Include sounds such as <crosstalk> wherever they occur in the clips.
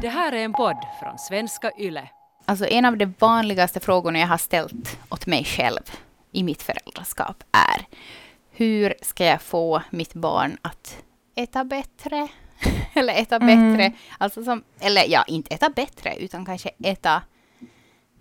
Det här är en podd från svenska YLE. Alltså en av de vanligaste frågorna jag har ställt åt mig själv i mitt föräldraskap är hur ska jag få mitt barn att äta bättre? <laughs> eller äta Mm. bättre, alltså som, eller ja, inte äta bättre, utan kanske äta,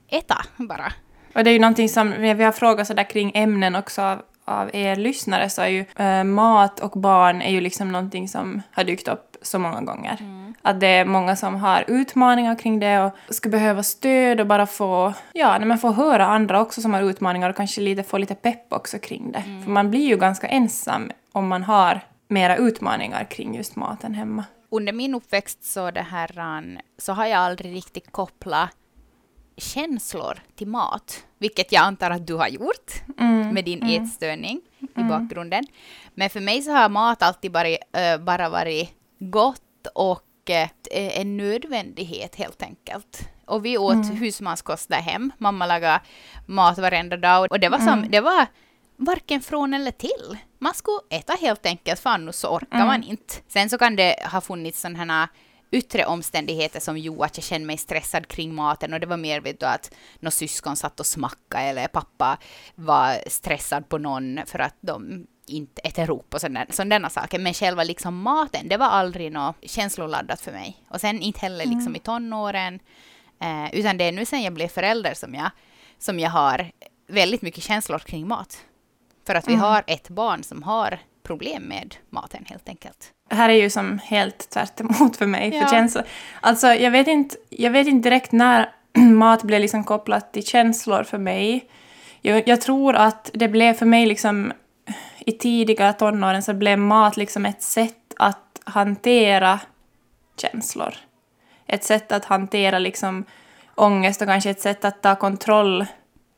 äta bara. Och det är ju någonting som vi har frågat sådär kring ämnen också av, av er lyssnare så är ju eh, mat och barn är ju liksom någonting som har dykt upp så många gånger. Att det är många som har utmaningar kring det och ska behöva stöd och bara få, ja, när man får höra andra också som har utmaningar och kanske lite, få lite pepp också kring det. För man blir ju ganska ensam om man har mera utmaningar kring just maten hemma. Under min uppväxt så, det här, um, så har jag aldrig riktigt kopplat känslor till mat, vilket jag antar att du har gjort med din ätstörning i bakgrunden. Men för mig så har mat alltid bara, eh, bara varit gott och eh, en nödvändighet helt enkelt. Och vi åt husmanskost där hem. Mamma lagade mat varenda dag och det var som, det var varken från eller till. Man skulle äta helt enkelt, för annars så orkar man inte. Sen så kan det ha funnits sådana här yttre omständigheter som gjorde att jag kände mig stressad kring maten och det var mer vet du, att någon syskon satt och smacka eller pappa var stressad på någon för att de inte äter ihop och sådana, sådana saker. Men själva liksom maten, det var aldrig något känsloladdat för mig. Och sen inte heller liksom i tonåren. Eh, utan det är nu sen jag blev förälder som jag, som jag har väldigt mycket känslor kring mat. För att vi har ett barn som har problem med maten helt enkelt. Det här är ju som helt tvärt emot för mig. Ja. För känslor. Alltså, jag vet, inte, jag vet inte direkt när <clears throat> mat blev liksom kopplat till känslor för mig. Jag, jag tror att det blev för mig liksom i tidiga tonåren så blev mat liksom ett sätt att hantera känslor. Ett sätt att hantera liksom ångest och kanske ett sätt att ta kontroll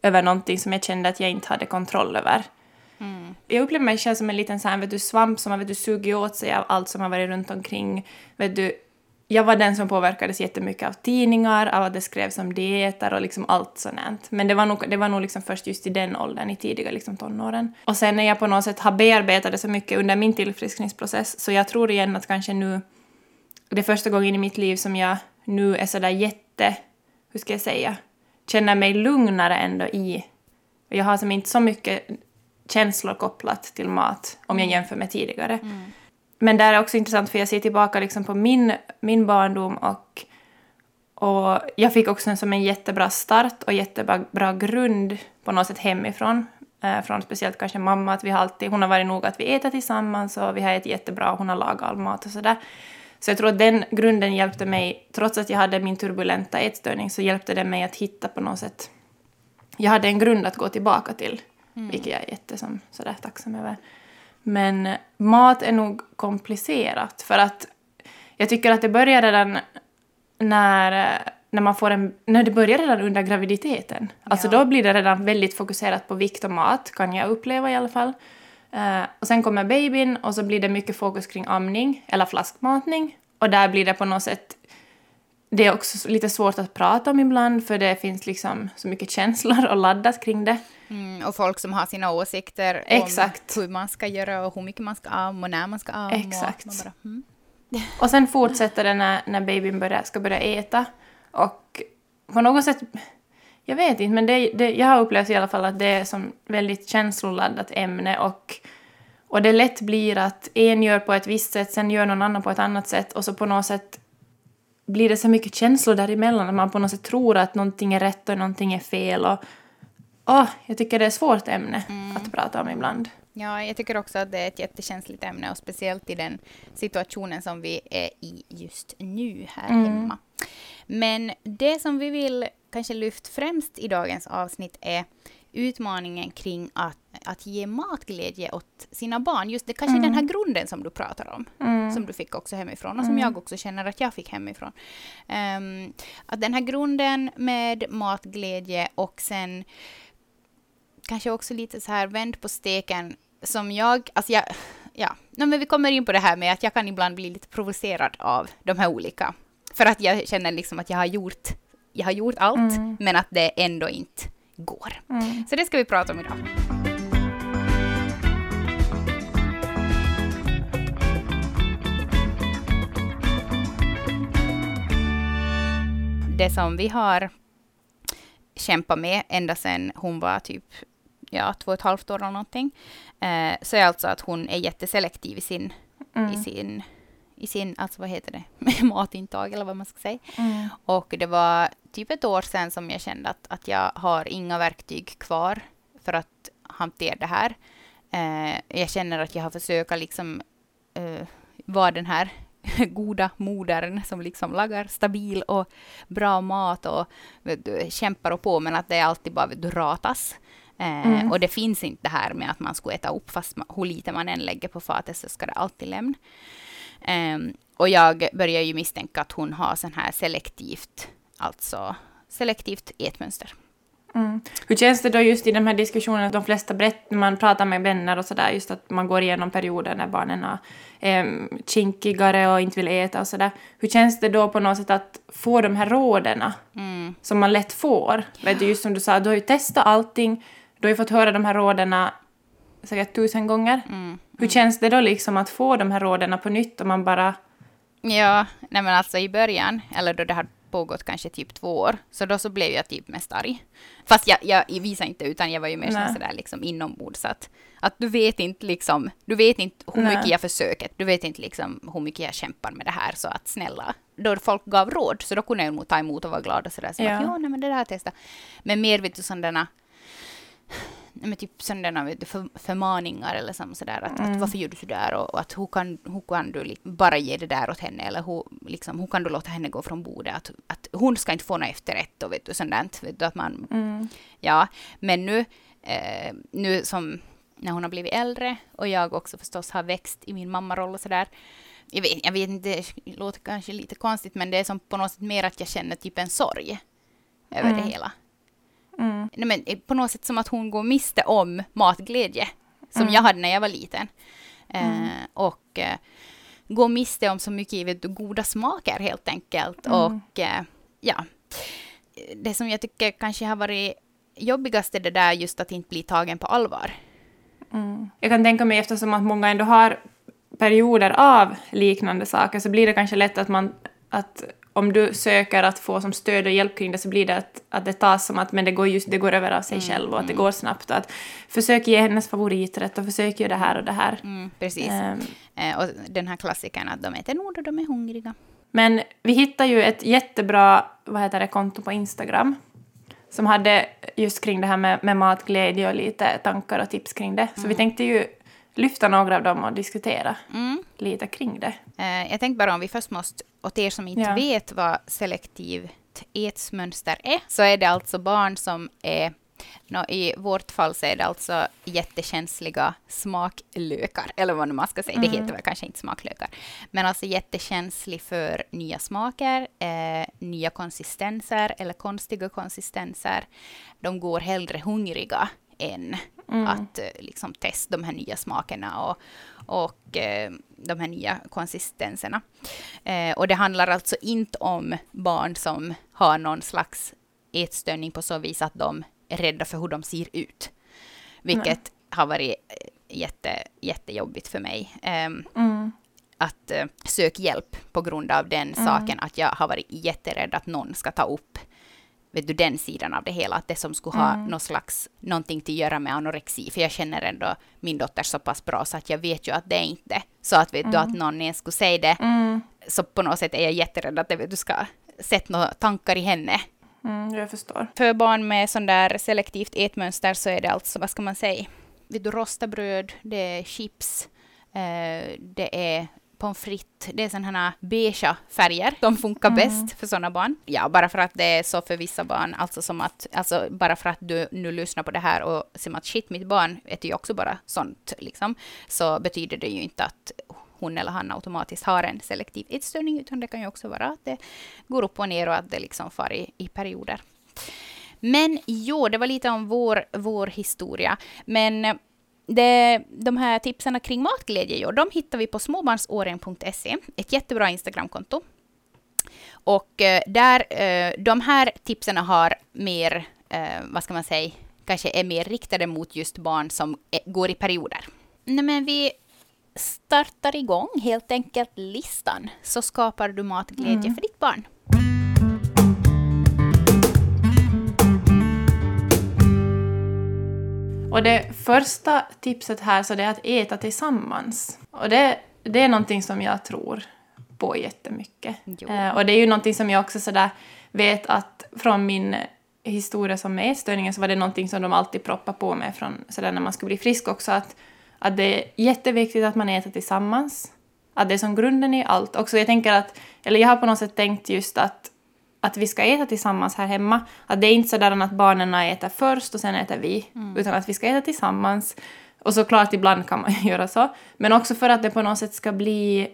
över någonting som jag kände att jag inte hade kontroll över. Jag upplever mig själv som en liten så här, vet du, svamp som har vet du, sugit åt sig av allt som har varit runt omkring. Vet du, jag var den som påverkades jättemycket av tidningar, av att det skrevs om dieter och liksom allt sånt. Men det var nog, det var nog liksom först just i den åldern, i tidiga liksom tonåren. Och sen när jag på något sätt har bearbetat det så mycket under min tillfriskningsprocess, så jag tror igen att kanske nu, det är första gången i mitt liv som jag nu är sådär jätte, hur ska jag säga, känner mig lugnare ändå i, och jag har som inte så mycket känslor kopplat till mat om jag jämför med tidigare. Men det är också intressant för jag ser tillbaka liksom på min, min barndom och, och jag fick också en, som en jättebra start och jättebra bra grund på något sätt hemifrån. Eh, från speciellt kanske mamma, att vi alltid, hon har varit nog att vi äter tillsammans och vi har ätit jättebra och hon har lagat all mat och sådär. Så jag tror att den grunden hjälpte mig, trots att jag hade min turbulenta ätstörning, så hjälpte den mig att hitta på något sätt jag hade en grund att gå tillbaka till, vilket jag är jättesom, sådär tacksam över. Men mat är nog komplicerat, för att jag tycker att det börjar redan när, när man får en... När det börjar redan under graviditeten. Alltså då blir det redan väldigt fokuserat på vikt och mat, kan jag uppleva i alla fall. Eh, och sen kommer babyn och så blir det mycket fokus kring amning eller flaskmatning. Och där blir det på något sätt det är också lite svårt att prata om ibland för det finns liksom så mycket känslor och laddat kring det. Mm, och folk som har sina åsikter Exakt. om hur man ska göra och hur mycket man ska amma och när man ska amma. Exakt. Och bara, mm. <laughs> Och sen fortsätter det när, när babyn börjar, ska börja äta. Och på något sätt, jag vet inte, men det, det, jag har upplevt i alla fall att det är som väldigt känsloladdat ämne och, och det lätt blir att en gör på ett visst sätt, sen gör någon annan på ett annat sätt och så på något sätt blir det så mycket känslor däremellan att man på något sätt tror att någonting är rätt och någonting är fel och åh, jag tycker det är ett svårt ämne att prata om ibland. Ja, jag tycker också att det är ett jättekänsligt ämne och speciellt i den situationen som vi är i just nu här hemma. Men det som vi vill kanske lyfta främst i dagens avsnitt är utmaningen kring att, att ge matglädje åt sina barn. Just det, kanske den här grunden som du pratar om, som du fick också hemifrån och som jag också känner att jag fick hemifrån. Ehm, att den här grunden med matglädje och sen kanske också lite så här vänd på steken som jag, alltså jag, ja, no, men vi kommer in på det här med att jag kan ibland bli lite provocerad av de här olika. För att jag känner liksom att jag har gjort, jag har gjort allt, men att det ändå inte går. Så det ska vi prata om idag. det som vi har kämpat med ända sedan hon var typ ja, två och ett halvt år eller någonting, eh, så är alltså att hon är jätteselektiv i sin, Mm. i sin, i sin, alltså vad heter det, <laughs> matintag eller vad man ska säga. Mm. Och det var typ ett år sedan som jag kände att, att jag har inga verktyg kvar för att hantera det här. Eh, jag känner att jag har försökt liksom eh, vara den här <laughs> goda modern som liksom lagar stabil och bra mat och du, kämpar och på men att det alltid bara du, ratas. Eh, Mm. Och det finns inte det här med att man ska äta upp fast man, hur lite man än lägger på fatet så ska det alltid lämna. Ehm, och jag börjar ju misstänka att hon har sån här selektivt, alltså selektivt ätmönster. Mm. Hur känns det då just i de här diskussionerna, de flesta berätt, när man pratar med vänner och sådär, just att man går igenom perioder när barnen är em, kinkigare och inte vill äta och sådär. Hur känns det då på något sätt att få de här rådena Mm. som man lätt får? Vet du, just som du sa, du har ju testat allting, du har ju fått höra de här rådena säkert tusen gånger. Mm. Hur känns det då liksom att få de här rådena på nytt och man bara... Ja, nej men alltså i början, eller då det har pågått kanske typ två år, så då så blev jag typ mest arg. Fast jag, jag, visade inte, utan jag var ju mer Nej. sådär liksom inombords. Att, att du vet inte liksom, du vet inte hur Nej. mycket jag försöker, du vet inte liksom hur mycket jag kämpar med det här, så att snälla. Då folk gav råd, så då kunde jag nog ta emot och vara glad och sådär. Så Ja. att, ja, nej men det där testat. Men mer vet du sådana men typ sådana för, förmaningar eller som sådär att, Mm. att varför gör du sådär och, och att hur kan, hur kan du bara ge det där åt henne eller hur, liksom, hur kan du låta henne gå från bordet att, att hon ska inte få något efterrätt och vet du sådant vet du att man Mm. ja men nu eh, nu som när hon har blivit äldre och jag också förstås har växt i min mammaroll och sådär jag vet, jag vet inte, det låter kanske lite konstigt men det är som på något sätt mer att jag känner typ en sorg över Mm. det hela Mm. nej, men eh, på något sätt som att hon går miste om matglädje som Mm. jag hade när jag var liten. Mm. Eh, och eh, går miste om så mycket vet du, goda smaker helt enkelt. Mm. Och eh, ja, det som jag tycker kanske har varit jobbigast är det där just att inte bli tagen på allvar. Mm. Jag kan tänka mig eftersom att många ändå har perioder av liknande saker så blir det kanske lätt att man att om du söker att få som stöd och hjälp kring det så blir det att, att det tas som att men det går, just, det går över av sig själv och att det går snabbt. Och att försök ge hennes favoriträtt och försök göra det här och det här. Mm, precis. Eh, och den här klassikern att de äter nog då de är hungriga. Men vi hittade ju ett jättebra vad heter det, konto på Instagram som hade just kring det här med, med matglädje och lite tankar och tips kring det. Så vi tänkte ju lyfta några av dem och diskutera Mm. lite kring det. Eh, jag tänkte bara om vi först måste, åt er som inte Ja. vet vad selektivt ätsmönster är, så är det alltså barn som är nå, I vårt fall så är det alltså jättekänsliga smaklökar, eller vad man ska säga. Det heter väl kanske inte smaklökar. Men alltså jättekänslig för nya smaker, eh, nya konsistenser eller konstiga konsistenser. De går hellre hungriga än att eh, liksom testa de här nya smakerna och, och eh, de här nya konsistenserna. Eh, och det handlar alltså inte om barn som har någon slags ätstörning på så vis att de är rädda för hur de ser ut. Vilket har varit eh, jätte, jättejobbigt för mig. Ehm, Mm. att eh, söka hjälp på grund av den saken. Att jag har varit jätterädd att någon ska ta upp vet du, den sidan av det hela. Att det som skulle ha någon slags, någonting att göra med anorexi. För jag känner ändå min dotter så pass bra så att jag vet ju att det är inte så att vet du att någon ens skulle säga det. Mm. Så på något sätt är jag jätterädd att det, vet du ska sätta några tankar i henne. Mm, jag förstår. För barn med sån där selektivt ätmönster så är det alltså, vad ska man säga, vet du, rostabröd, det är chips, eh, det är pommes frites, det är sådana här beigea färger. De funkar bäst för sådana barn. Ja, bara för att det är så för vissa barn, alltså som att, alltså bara för att du nu lyssnar på det här och ser att shit, mitt barn äter ju också bara sånt, liksom, så betyder det ju inte att hon eller han automatiskt har en selektiv ätstörning, utan det kan ju också vara att det går upp och ner och att det liksom far i, i perioder. Men jo, det var lite om vår, vår historia. Men det, de här tipsen kring matglädje, de hittar vi på småbarnsåren.se, ett jättebra Instagramkonto. Och eh, där, eh, de här tipsen har mer, eh, vad ska man säga, kanske är mer riktade mot just barn som går i perioder. Nej, men vi startar igång helt enkelt listan, så skapar du matglädje för ditt barn. Och det första tipset här så det är att äta tillsammans. Och det, det är någonting som jag tror på jättemycket. Jo. Eh, och det är ju någonting som jag också sådär vet att från min historia som med ätstörningen så var det någonting som de alltid proppade på med från sådär när man skulle bli frisk också att, att det är jätteviktigt att man äter tillsammans. Att det är som grunden i allt. Också jag tänker att, eller jag har på något sätt tänkt just att att vi ska äta tillsammans här hemma. Att det är inte sådär att barnen äter först och sen äter vi, utan att vi ska äta tillsammans. Och såklart ibland kan man <laughs> göra så, men också för att det på något sätt ska bli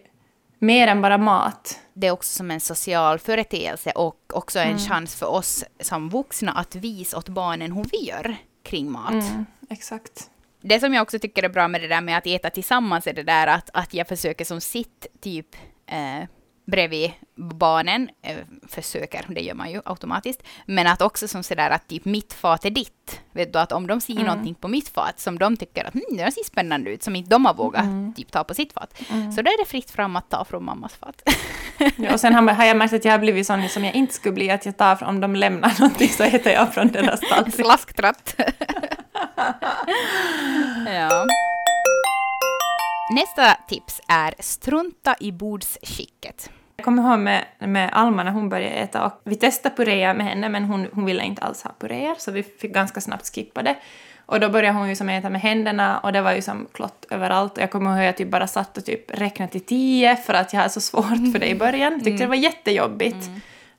mer än bara mat. Det är också som en social företeelse och också en chans för oss som vuxna att visa åt barnen hur vi gör kring mat. Mm, exakt. Det som jag också tycker är bra med det där med att äta tillsammans är det där att, att jag försöker som sitt typ eh, bredvid barnen, eh, försöker, det gör man ju automatiskt, men att också som sådär att typ mitt fat är ditt. Vet du, att om de ser Mm. någonting på mitt fat som de tycker att hm, det ser spännande ut, som inte de har vågat Mm. typ ta på sitt fat, så då är det fritt fram att ta från mammas fat. Ja, och sen har, har jag märkt att jag har blivit sån som jag inte skulle bli, att jag tar, om de lämnar någonting så äter jag från deras <laughs> tallrik. Slasktratt. <laughs> ja. Nästa tips är strunta i bordsskicket. Jag kommer ihåg med, med Alma när hon började äta och vi testade puréer med henne men hon, hon ville inte alls ha puréer så vi fick ganska snabbt skippa det. Och då började hon ju som äta med händerna och det var ju som klott överallt. Och jag kommer ihåg att jag typ bara satt och typ räknade till tio för att jag hade så svårt för det i början. Tyckte det var jättejobbigt.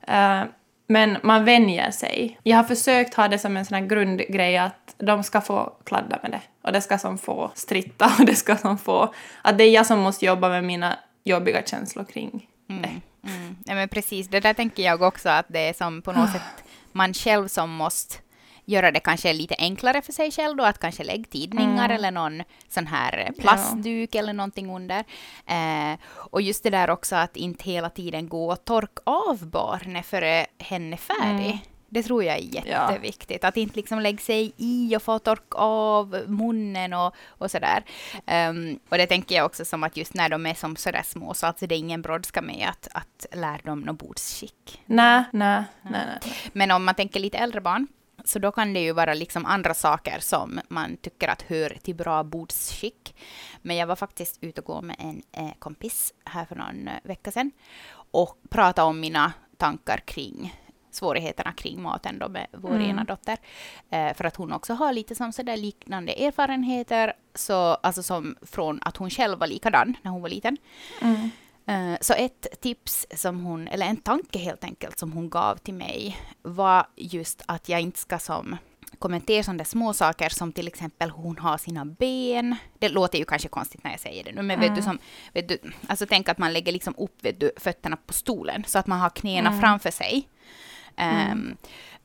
Eh, men man vänjer sig. Jag har försökt ha det som en sån grundgrej att de ska få kladda med det. Och det ska som få stritta och <laughs> det ska som få... Att det är jag som måste jobba med mina jobbiga känslor kring det. Mm. Ja, men precis, det där tänker jag också att det är som på något <sighs> sätt man själv som måste göra det kanske lite enklare för sig själv då, att kanske lägga tidningar eller någon sån här plastduk eller någonting under. Eh, och just det där också att inte hela tiden gå och torka av barnet före hen är färdig. Det tror jag är jätteviktigt. Att inte liksom lägga sig i och få torka av munnen och, och sådär. Ehm, och det tänker jag också som att just när de är som sådär små så alltså det är ingen brådska med att, att lära dem något bordsskick. Nej, nej, nej. Men om man tänker lite äldre barn, så då kan det ju vara liksom andra saker som man tycker att hör till bra bordsskick. Men jag var faktiskt ute och gå med en eh, kompis här för någon eh, vecka sedan och pratade om mina tankar kring svårigheterna kring maten då med vår ena dotter. Eh, för att hon också har lite som sådär liknande erfarenheter, så, alltså som från att hon själv var likadan när hon var liten. Mm. Eh, Så ett tips som hon, eller en tanke helt enkelt som hon gav till mig var just att jag inte ska som kommentera sådana små saker som till exempel hur hon har sina ben. Det låter ju kanske konstigt när jag säger det nu, men vet du som, vet du, alltså tänk att man lägger liksom upp vet du, fötterna på stolen så att man har knäna framför sig. Ehm,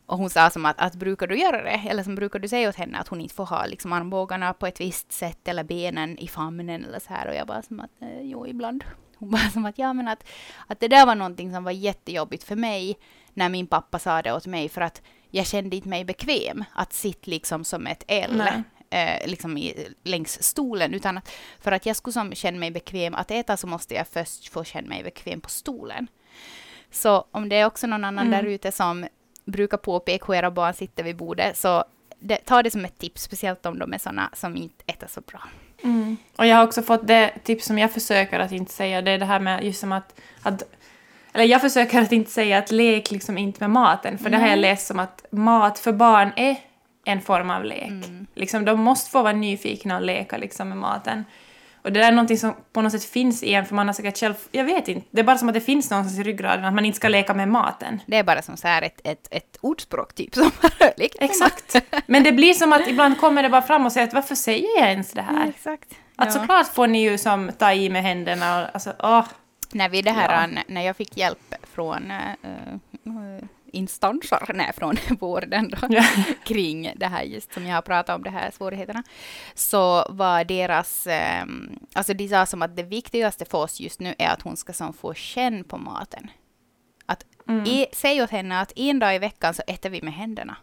och hon sa som att, att brukar du göra det? Eller som brukar du säga åt henne att hon inte får ha liksom armbågarna på ett visst sätt eller benen i famnen eller så här. Och jag bara som att eh, jo, ibland. Hon bara som att ja, men att, att det där var någonting som var jättejobbigt för mig när min pappa sa det åt mig för att jag kände inte mig bekväm att sitta liksom som ett L eh, liksom i, längs stolen utan att för att jag skulle som känna mig bekväm att äta så måste jag först få känna mig bekväm på stolen. Så om det är också någon annan Mm. där ute som brukar påpeka hur era barn sitter vid bordet, så det, ta det som ett tips, speciellt om de är sådana som inte äter så bra. Mm. Och jag har också fått det tips som jag försöker att inte säga, det är det här med just som att, att eller jag försöker att inte säga att lek liksom inte med maten, för det har jag läst som att mat för barn är en form av lek. Liksom, de måste få vara nyfikna och leka liksom med maten. Och det där är någonting som på något sätt finns i en, för man har säkert själv, jag vet inte, det är bara som att det finns någonstans i ryggraden att man inte ska leka med maten. Det är bara som så här ett, ett, ett ordspråk typ <laughs> som bara lek med Exakt. <laughs> Men det blir som att ibland kommer det bara fram och säger att varför säger jag ens det här? Exakt. Att Ja. såklart får ni ju som ta i med händerna och alltså åh. när vi det här, Ja. när jag fick hjälp från äh, instanser, nej, från <laughs> vården då, Ja. kring det här just som jag har pratat om, de här svårigheterna, så var deras, ehm, alltså de sa som att det viktigaste för oss just nu är att hon ska som få känn på maten. Att Mm. e, säg åt henne att en dag i veckan så äter vi med händerna.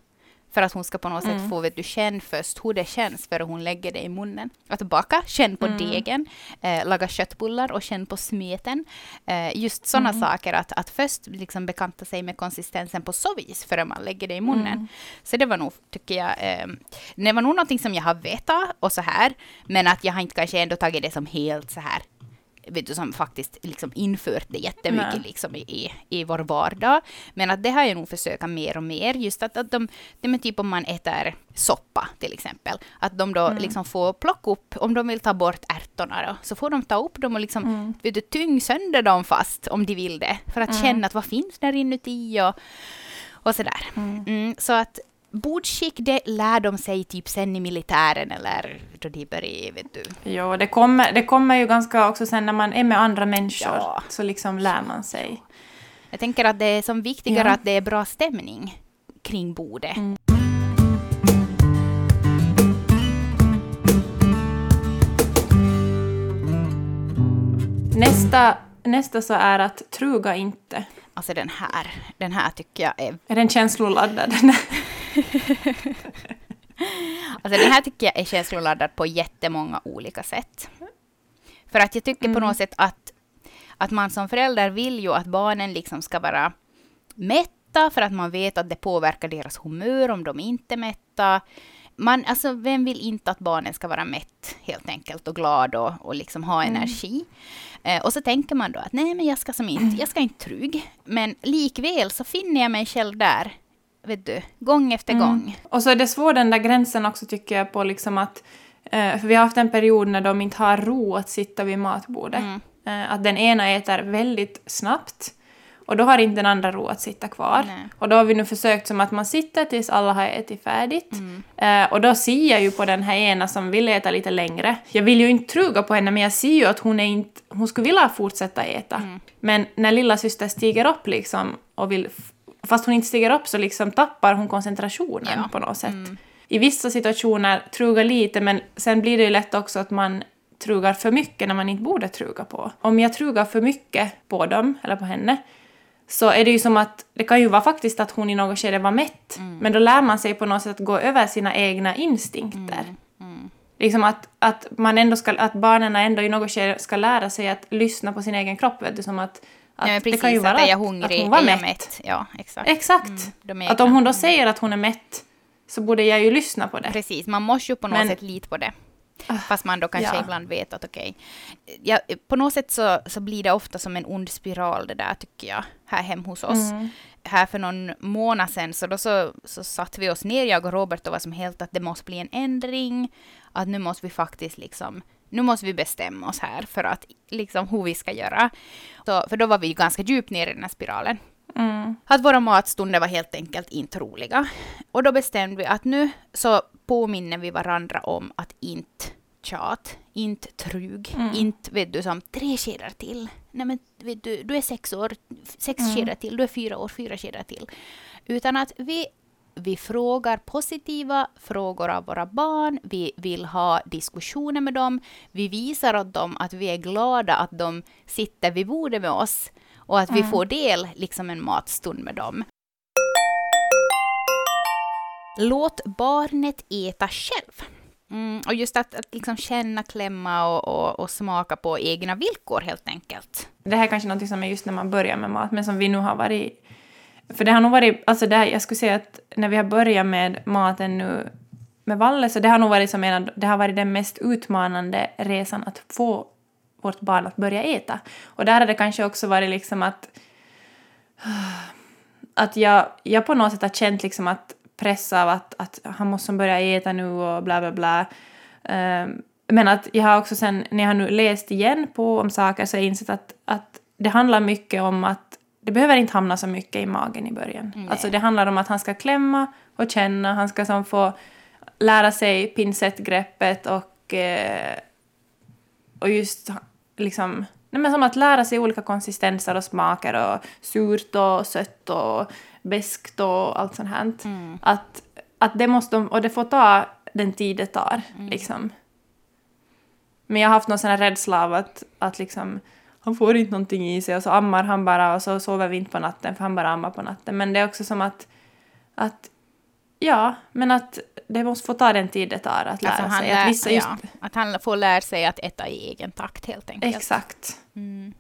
För att hon ska på något sätt få vet du, känn först hur det känns före hon lägger det i munnen. Att baka, känn på degen, eh, laga köttbullar och känn på smeten. Eh, just sådana saker, att, att först liksom bekanta sig med konsistensen på så vis före man lägger det i munnen. Så det var nog, tycker jag, eh, det var nog någonting som jag har vetat och så här, men att jag har inte kanske ändå tagit det som helt så här vet du, som faktiskt liksom infört det jättemycket Nej. liksom i, i, i vår vardag. Men att det har jag nog försökt mer och mer. Just att, att de, det med typ om man äter soppa till exempel, att de då liksom får plocka upp, om de vill ta bort ärtorna då, så får de ta upp dem och liksom, vet du, tyng sönder dem fast om de vill det. För att känna att vad finns där inuti och, och sådär. Mm, så att Bordskick, det lär de sig typ sen i militären eller då de börjar, vet du. Jo, det kommer, det kommer ju ganska också sen när man är med andra människor, Ja. så liksom lär man sig. Jag tänker att det är som viktigare Ja. att det är bra stämning kring bordet. Nästa, nästa så är att truga inte. Alltså den här, den här tycker jag är, Är den känsloladdad? <laughs> <laughs> alltså den här tycker jag är känsloladdad på jättemånga olika sätt. För att jag tycker på något sätt att, att man som förälder vill ju att barnen liksom ska vara mätta för att man vet att det påverkar deras humör om de inte är mätta. Man, alltså, vem vill inte att barnen ska vara mätt helt enkelt och glad och, och liksom ha energi? Eh, och så tänker man då att nej, men jag ska som inte, jag ska inte trygg. Men likväl så finner jag mig själv där, vet du, gång efter gång. Och så är det svår den där gränsen också tycker jag på liksom att eh, för vi har haft en period när de inte har ro att sitta vid matbordet. Eh, att den ena äter väldigt snabbt och då har inte den andra ro att sitta kvar. Nej. Och då har vi nu försökt som att man sitter tills alla har ätit färdigt. Eh, och då ser jag ju på den här ena som vill äta lite längre. Jag vill ju inte truga på henne men jag ser ju att hon, är inte, hon skulle vilja fortsätta äta. Men när lilla syster stiger upp liksom och vill Fast hon inte stiger upp så liksom tappar hon koncentrationen Ja. på något sätt. I vissa situationer trugar lite men sen blir det ju lätt också att man trugar för mycket när man inte borde truga på. Om jag trugar för mycket på dem, eller på henne, så är det ju som att det kan ju vara faktiskt att hon i något skede var mätt. Men då lär man sig på något sätt att gå över sina egna instinkter. Liksom att, att, man ändå ska, att barnen ändå i något skede ska lära sig att lyssna på sin egen kropp. Vet du, som att, att Ja, men precis, det kan ju vara att är jag hungrig, att hon var mätt. mätt. Ja, exakt. Exakt. de att om hon då säger att hon är mätt så borde jag ju lyssna på det. Precis, man måste ju på något Men- sätt lita på det. Fast man då kanske ja. ibland vet att okej, ja, på något sätt så, så blir det ofta som en ond spiral det där tycker jag, här hem hos oss. Mm. Här för någon månad sedan så då så, så satte vi oss ner, jag och Robert, och var som helt att det måste bli en ändring, att nu måste vi faktiskt liksom, nu måste vi bestämma oss här för att liksom hur vi ska göra. Så, för då var vi ganska djupt ner i den här spiralen. Mm. Att våra matstunder var helt enkelt inte roliga. Och då bestämde vi att nu så påminner vi varandra om att inte tjat, inte trug, inte vet du som tre skedar till. Nej men vet du, du är sex år, sex skedar till, du är fyra år, fyra skedar till. Utan att vi, vi frågar positiva frågor av våra barn, vi vill ha diskussioner med dem, vi visar åt dem att vi är glada att de sitter vid bordet med oss och att vi får del liksom en matstund med dem. Låt barnet äta själv. Mm, och just att, att liksom känna, klämma och, och, och smaka på egna villkor helt enkelt. Det här är kanske något som är just när man börjar med mat, men som vi nu har varit... För det har nog varit, alltså det här, jag skulle säga att när vi har börjat med maten nu med Valle, så det har nog varit som en av, det har varit den mest utmanande resan att få vårt barn att börja äta. Och där har det kanske också varit liksom att att jag, jag på något sätt har känt liksom att press av att, att han måste börja äta nu och bla bla bla. Ehm, men att jag har också sen, när jag har nu läst igen på om saker så har jag insett att, att det handlar mycket om att det behöver inte hamna så mycket i magen i början. Alltså det handlar om att han ska klämma och känna, han ska som få lära sig pincettgreppet och, eh, och just liksom Nej, men som att lära sig olika konsistenser och smaker och surt och sött och beskt och allt sånt här. Att, att det måste, och det får ta den tid det tar. Liksom. Men jag har haft någon sån här rädsla av att, att liksom, han får inte någonting i sig och så ammar han bara och så sover vi inte på natten för han bara ammar på natten. Men det är också som att, att Ja, men att det måste få ta den tid det tar att lära Alltså sig. lär, Att vissa just, ja, att han får lära sig att äta i egen takt helt enkelt. Exakt. Mm.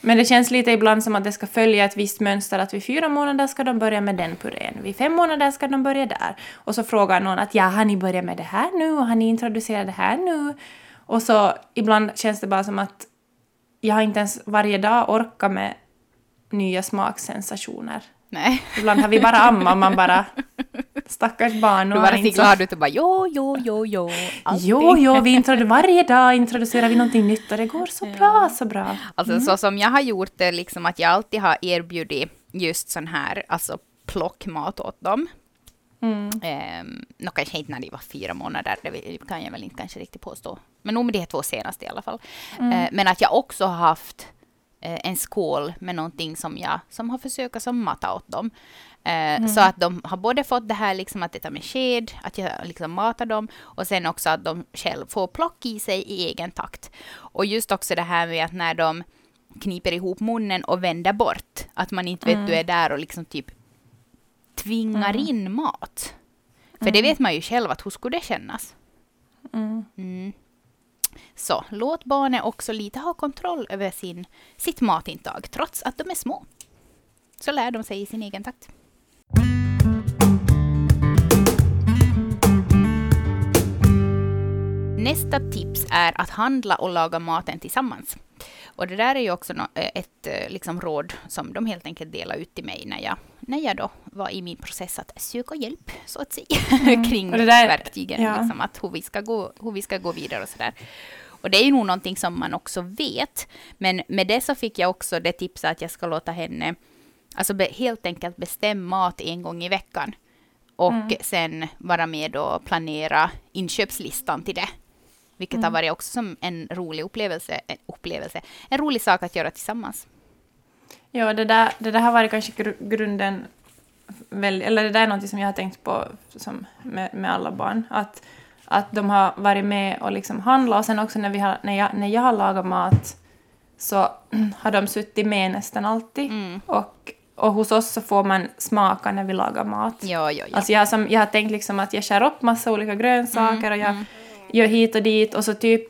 Men det känns lite ibland som att det ska följa ett visst mönster att vid fyra månader ska de börja med den purén, vid fem månader ska de börja där. Och så frågar någon att ja, har ni börjat med det här nu och har ni introducerat det här nu? Och så ibland känns det bara som att jag har inte ens varje dag orkat med nya smaksensationer. Nej. Ibland har vi bara <laughs> amma och man bara stackars barn. Du bara ser glad ut och bara jo, jo, jo, jo. alltid. Jo, jo, vi introdu- varje dag introducerar vi någonting nytt och det går så bra, så bra. Alltså så som jag har gjort det, liksom att jag alltid har erbjudit just sån här, alltså plockmat åt dem. Mm. Nå kanske inte när de var fyra månader, det kan jag väl inte kanske riktigt påstå. Men nog med de här två senaste i alla fall. Eh, men att jag också har haft eh, en skål med någonting som jag som har försökt som mata åt dem. Eh, Så att de har både fått det här liksom att äta med sked, att jag liksom matar dem och sen också att de själv får plock i sig i egen takt. Och just också det här med att när de kniper ihop munnen och vänder bort, att man inte vet du är där och liksom typ tvingar in mat. För det vet man ju själv att hur skulle det kännas? Mm. Mm. Så låt barnet också lite ha kontroll över sin, sitt matintag trots att de är små. Så lär de sig i sin egen takt. Nästa tips är att handla och laga maten tillsammans. Och det där är ju också eh, ett eh, liksom, råd som de helt enkelt delade ut till mig när jag, när jag då var i min process att söka hjälp, så att säga, <laughs> kring Mm. Det där- verktygen. ja. Liksom, att hur vi, ska gå, hur vi ska gå vidare och sådär. Och det är ju nog någonting som man också vet. Men med det så fick jag också det tipset att jag ska låta henne alltså be, helt enkelt bestämma mat en gång i veckan. Och Mm. sen vara med och planera inköpslistan till det. Vilket Mm. har varit också som en rolig upplevelse, en upplevelse, en rolig sak att göra tillsammans. Ja, det där, det där har varit kanske gru- grunden, väl, eller det där är något som jag har tänkt på som med, med alla barn. Att, att de har varit med och liksom handlat och sen också när, vi har, när, jag, när jag har lagat mat så <clears throat> har de suttit med nästan alltid. Mm. Och, och hos oss så får man smaka när vi lagar mat. Ja, ja, ja. Alltså jag, som, jag har tänkt liksom att jag skär upp massa olika grönsaker och jag gör hit och dit och så typ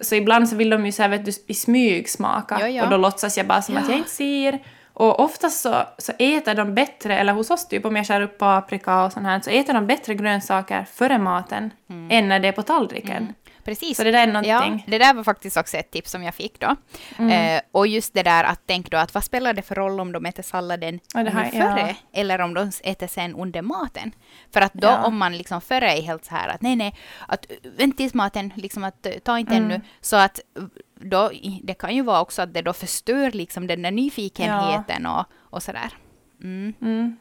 så ibland så vill de ju så här, vet du, i smyg smaka Ja, ja. och då låtsas jag bara som att jag inte ser. Och oftast så, så äter de bättre, eller hos oss typ om jag skär upp paprika och sånt här, så äter de bättre grönsaker före maten än när det är på tallriken. Precis. Så det där är Ja, någonting. det där var faktiskt också ett tips som jag fick då. Mm. Eh, och just det där att tänk då att vad spelar det för roll om de äter salladen Ja, här- före ja. eller om de äter sen under maten. För att då Ja. om man liksom före är helt så här att nej nej, att eh, vänta tills maten, liksom att eh, ta inte Mm. ännu. Så att eh, då, det kan ju vara också att det då förstör liksom den där nyfikenheten och, och sådär. Mm. Mm.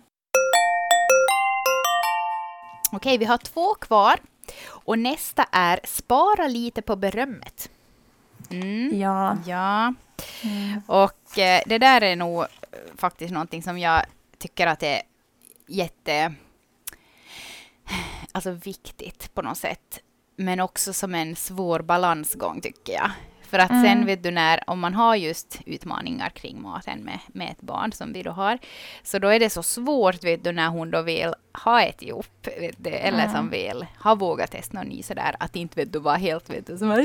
Okej, vi har två kvar. Och nästa är spara lite på berömmet. Mm. Ja. Ja. Och eh, det där är nog eh, faktiskt någonting som jag tycker att är jätte... Alltså viktigt på något sätt. Men också som en svår balansgång tycker jag. För att sen vet du när, om man har just utmaningar kring maten med, med ett barn som vi då har, så då är det så svårt vet du när hon då vill ha ett ihop, vet du, eller som vill ha vågat testa något ny sådär, att inte vet du vara helt vet du som att,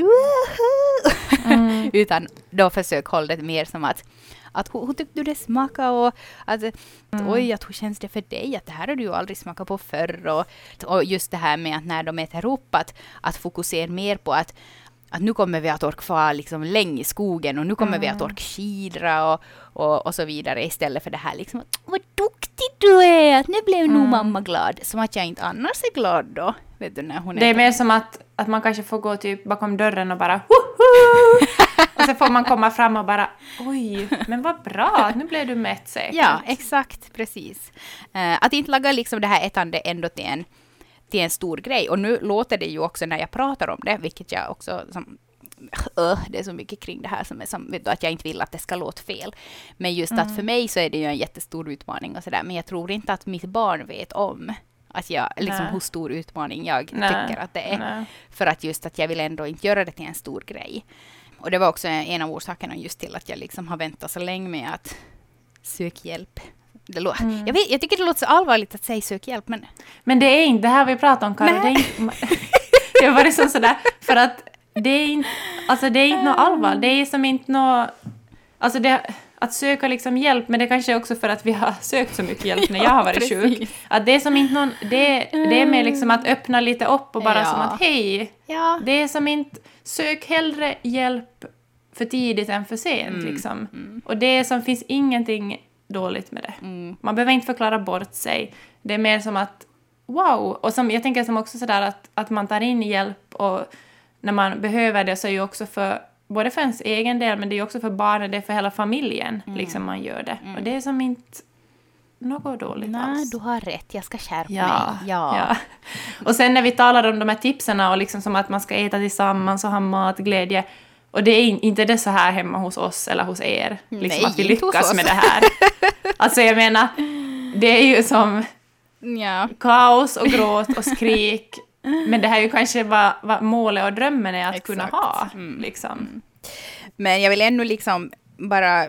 <laughs> utan då försök hålla det mer som att att hur, hur tyckte du det smakade och att oj, att hur känns det för dig? Att det här har du ju aldrig smakat på förr och, och just det här med att när de äter upp att, att fokusera mer på att att nu kommer vi att orka fara liksom länge i skogen och nu kommer vi att orka skidra och, och, och så vidare istället för det här liksom att vad duktig du är, att nu blev nog mamma glad. Som att jag inte annars är glad då. Vet du när hon Det är äter. mer som att, att man kanske får gå typ bakom dörren och bara Woho! Och så får man komma fram och bara oj, men vad bra, nu blev du mätt säkert. Ja, exakt, precis. Eh, att inte laga liksom det här ätande ändå till en, till en stor grej. Och nu låter det ju också när jag pratar om det, vilket jag också som, <laughs> Öh, det är så mycket kring det här som är som, vet du, att jag inte vill att det ska låta fel. Men just att för mig så är det ju en jättestor utmaning och sådär. Men jag tror inte att mitt barn vet om att jag, liksom Nej. hur stor utmaning jag Nej, tycker att det är. nej. För att just att jag vill ändå inte göra det till en stor grej. Och det var också en av orsakerna just till att jag liksom har väntat så länge med att söka hjälp Det lå- Mm. jag, vet, jag tycker det låter så allvarligt att säga sök hjälp, men Men det är inte det här vi pratar om, Karo. Det är inte... <laughs> det var liksom sådär, för att det är inte, alltså det är inte något allvar. Det är som inte något... Alltså det, att söka liksom hjälp, men det kanske är också för att vi har <laughs> sökt så mycket hjälp när jag har varit precis. sjuk. Att det är som inte någon... Det, det är mer liksom att öppna lite upp och bara Ja. som att hej, ja. det är som inte... Sök hellre hjälp för tidigt än för sent. Mm. Liksom. Och det är som finns ingenting dåligt med det. Mm. Man behöver inte förklara bort sig. Det är mer som att wow! Och som, jag tänker som också sådär att, att man tar in hjälp och när man behöver det så är ju också för både för ens egen del men det är också för barnen, det är för hela familjen Mm. liksom man gör det. Och det är som inte något dåligt Nej, alls. du har rätt. Jag ska skärpa Ja, mig. Ja. ja. Och sen när vi talar om de här tipsen och liksom som att man ska äta tillsammans och ha matglädje. Och det är in- inte det så här hemma hos oss eller hos er. Liksom Nej, att vi lyckas med det här. <laughs> Alltså jag menar, det är ju som ja. kaos och gråt och skrik. <laughs> Men det här är ju kanske vad, vad målet och drömmen är att kunna Exakt. ha. Mm. Liksom. Men jag vill ändå liksom bara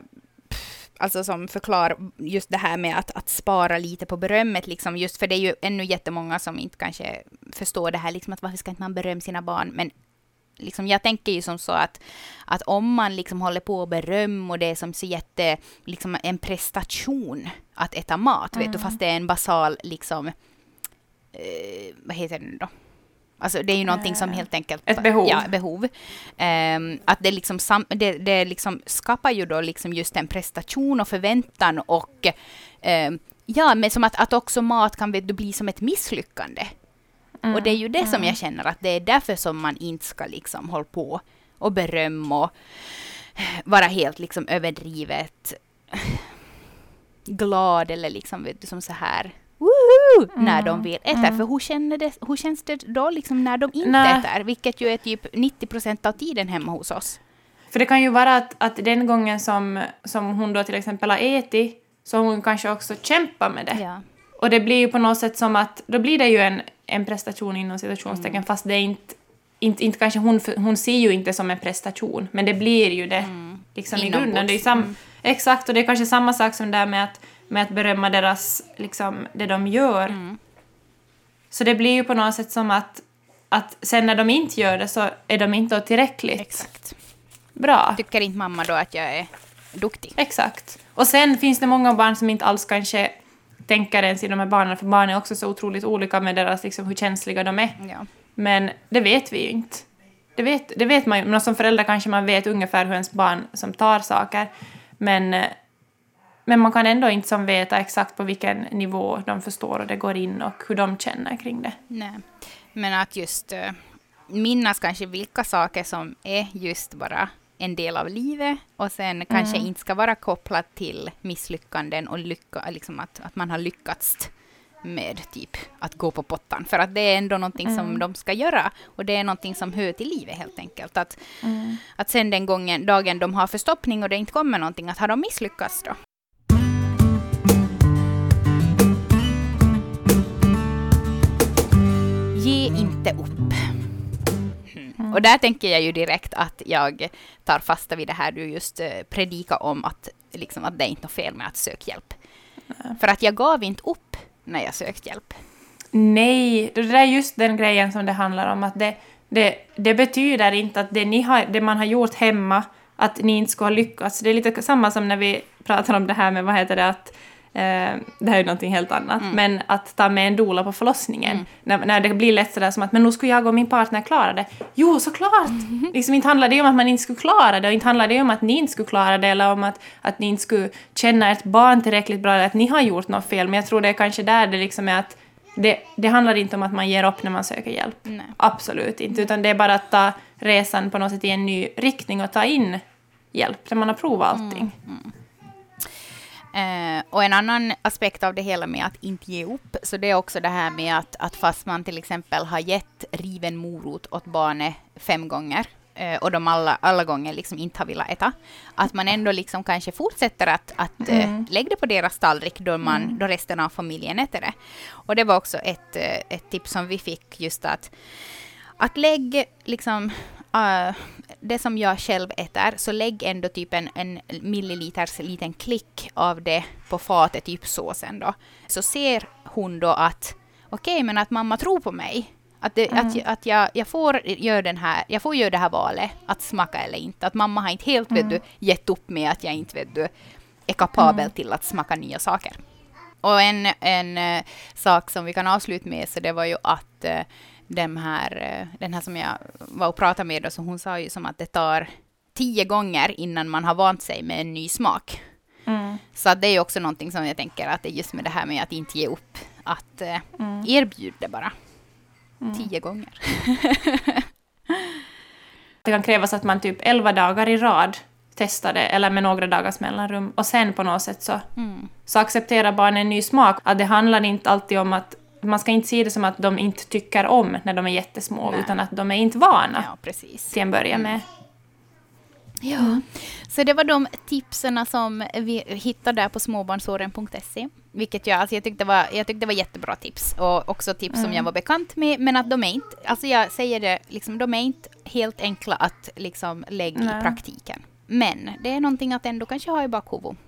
alltså som förklara just det här med att, att spara lite på berömmet, liksom, just för det är ju ännu jättemånga som inte kanske förstår det här, liksom, att varför ska inte man berömma sina barn? Men liksom, jag tänker ju som så att, att om man liksom håller på och beröm och det är som så jätte, liksom en prestation att äta mat, vet du, fast det är en basal liksom, eh, vad heter det då? Alltså det är ju någonting som helt enkelt... Ett behov. Ja, behov. Ehm, att det liksom, sam, det, det liksom skapar ju då liksom just en prestation och förväntan och ehm, ja, men som att, att också mat kan vet du, bli som ett misslyckande. Och det är ju det som jag känner att det är därför som man inte ska liksom hålla på och berömma och vara helt liksom överdrivet glad eller liksom vet du, som så här Woohoo! när de vill äta. För hur, känner det, hur känns det då liksom när de inte Nej. äter? Vilket ju är typ 90 procent av tiden hemma hos oss. För det kan ju vara att, att den gången som, som hon då till exempel har ätit så hon kanske också kämpat med det. Ja. Och det blir ju på något sätt som att då blir det ju en, en prestation inom citationstecken Mm. fast det är inte, inte, inte kanske hon, hon ser ju inte som en prestation men det blir ju det liksom i grunden. Det är sam, Exakt och det är kanske samma sak som där med att, med att berömma deras, liksom det de gör. Mm. Så det blir ju på något sätt som att, att sen när de inte gör det så är de inte tillräckligt Exakt. bra. Tycker inte mamma då att jag är duktig? Exakt. Och sen finns det många barn som inte alls kanske tänker ens i de här barnen, för barn är också så otroligt olika med deras, liksom, hur känsliga de är. Ja. Men det vet vi ju inte. Det vet, det vet man ju, men som förälder kanske man vet ungefär hur ens barn som tar saker. Men, eh, men man kan ändå inte som veta exakt på vilken nivå de förstår och det går in och hur de känner kring det. Nej. Men att just uh, minnas kanske vilka saker som är just bara en del av livet och sen kanske inte ska vara kopplat till misslyckanden och lycka, liksom att, att man har lyckats med typ att gå på pottan. För att det är ändå någonting som de ska göra och det är någonting som hör till livet helt enkelt. Att, att sen den gången, dagen de har förstoppning och det inte kommer någonting, att har de misslyckats då? Ge inte upp. Mm. Och där tänker jag ju direkt att jag tar fasta vid det här du just eh, predikar om att, liksom, att det är inte något fel med att söka hjälp. För att jag gav inte upp när jag sökte hjälp. Nej, det är just den grejen som det handlar om. Att det, det, det betyder inte att det, ni har, det man har gjort hemma, att ni inte skulle ha lyckats. Det är lite samma som när vi pratar om det här med, vad heter det, att det här är ju någonting helt annat, men att ta med en doula på förlossningen. När, när det blir lätt sådär som att men nu skulle jag och min partner klara det. Jo, såklart! Liksom inte handlar det om att man inte skulle klara det och inte handlar det om att ni inte skulle klara det eller om att, att ni inte skulle känna ert barn tillräckligt bra eller att ni har gjort något fel. Men jag tror det är kanske där det liksom är att det, det handlar inte om att man ger upp när man söker hjälp. Nej. Absolut inte. Utan det är bara att ta resan på något sätt i en ny riktning och ta in hjälp när man har provat allting. Eh, och en annan aspekt av det hela med att inte ge upp, så det är också det här med att, att fast man till exempel har gett riven morot åt barnet fem gånger eh, och de alla, alla gånger liksom inte har velat äta, att man ändå liksom kanske fortsätter att, att eh, lägga det på deras tallrik då, man, då resten av familjen äter det. Och det var också ett, eh, ett tips som vi fick just att att lägga liksom uh, det som jag själv äter, så lägg ändå typ en, en milliliters liten klick av det på fatet, typ såsen då. Så ser hon då att okej, okay, men att mamma tror på mig. Att, det, mm. att, att jag, jag, får göra den här, jag får göra det här valet, att smaka eller inte. Att mamma har inte helt mm. vet du, gett upp med att jag inte vet du, är kapabel mm. till att smaka nya saker. Och en, en uh, sak som vi kan avsluta med, så det var ju att uh, den här, uh, den här som jag var och pratade med, då, så hon sa ju som att det tar tio gånger innan man har vant sig med en ny smak. Mm. Så det är också någonting som jag tänker att det är just med det här med att inte ge upp, att mm. erbjud det bara. Mm. Tio gånger. <laughs> det kan krävas att man typ elva dagar i rad testar det, eller med några dagars mellanrum, och sen på något sätt så, mm. så accepterar barnen en ny smak. Att det handlar inte alltid om att man ska inte se det som att de inte tycker om när de är jättesmå, Nej. utan att de är inte vana ja, precis. till en början med. Mm. Ja, mm. så det var de tipsen som vi hittade där på småbarnsåren.se. Vilket jag, alltså jag, tyckte var, jag tyckte det var jättebra tips och också tips mm. som jag var bekant med. Men att de är inte, alltså jag säger det, liksom, de är inte helt enkla att liksom lägga Nej. i praktiken. Men det är någonting att ändå kanske ha i bakhuvudet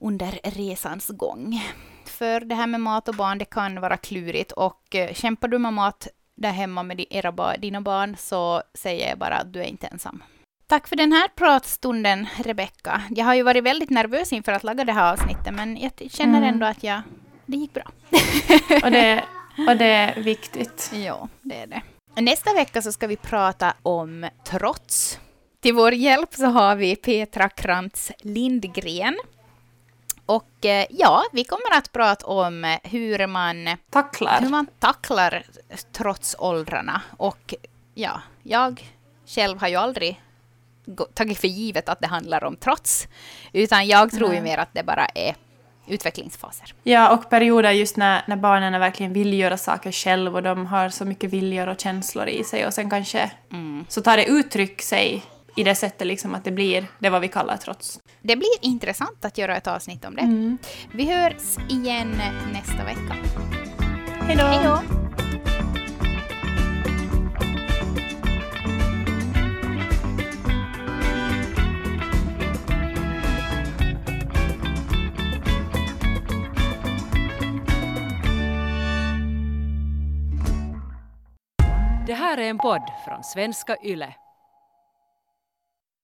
under resans gång. För det här med mat och barn, det kan vara klurigt och uh, kämpar du med mat där hemma med era dina barn så säger jag bara att du är inte ensam. Tack för den här pratstunden, Rebecka. Jag har ju varit väldigt nervös inför att laga det här avsnittet, men jag känner mm. ändå att jag, det gick bra. <laughs> och, det, och det är viktigt. Ja, det är det. Nästa vecka så ska vi prata om trots. Till vår hjälp så har vi Petra Krantz Lindgren. Och eh, ja, vi kommer att prata om hur man tacklar, hur man tacklar trots åldrarna. Och ja, jag själv har ju aldrig tagit för givet att det handlar om trots, utan jag tror ju mer att det bara är utvecklingsfaser. Ja, och perioder just när, när barnen verkligen vill göra saker själv och de har så mycket viljor och känslor i sig och sen kanske mm. så tar det uttryck sig i det sättet liksom att det blir det vad vi kallar trots. Det blir intressant att göra ett avsnitt om det. Mm. Vi hörs igen nästa vecka. Hej då! Det här är en podd från svenska YLE.